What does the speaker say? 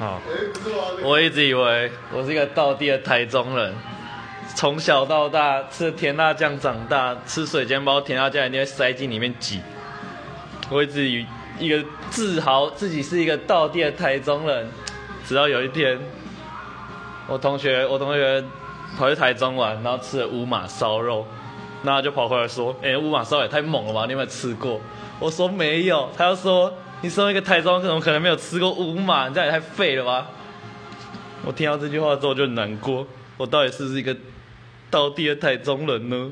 哦，我一直以为我是一个道地的台中人，从小到大吃甜辣酱长大，吃水煎包甜辣酱一定会塞进里面挤。我一直以一个自豪自己是一个道地的台中人，直到有一天，我同学我同学跑去台中玩，然后吃了乌马烧肉，然后就跑回来说：“哎、乌马烧也太猛了吧，你有没有吃过？”我说没有，他又说：“你身为一个台中人，怎么可能没有吃过乌马？你这样也太废了吧！”我听到这句话之后就很难过，我到底是不是一个倒地的台中人呢？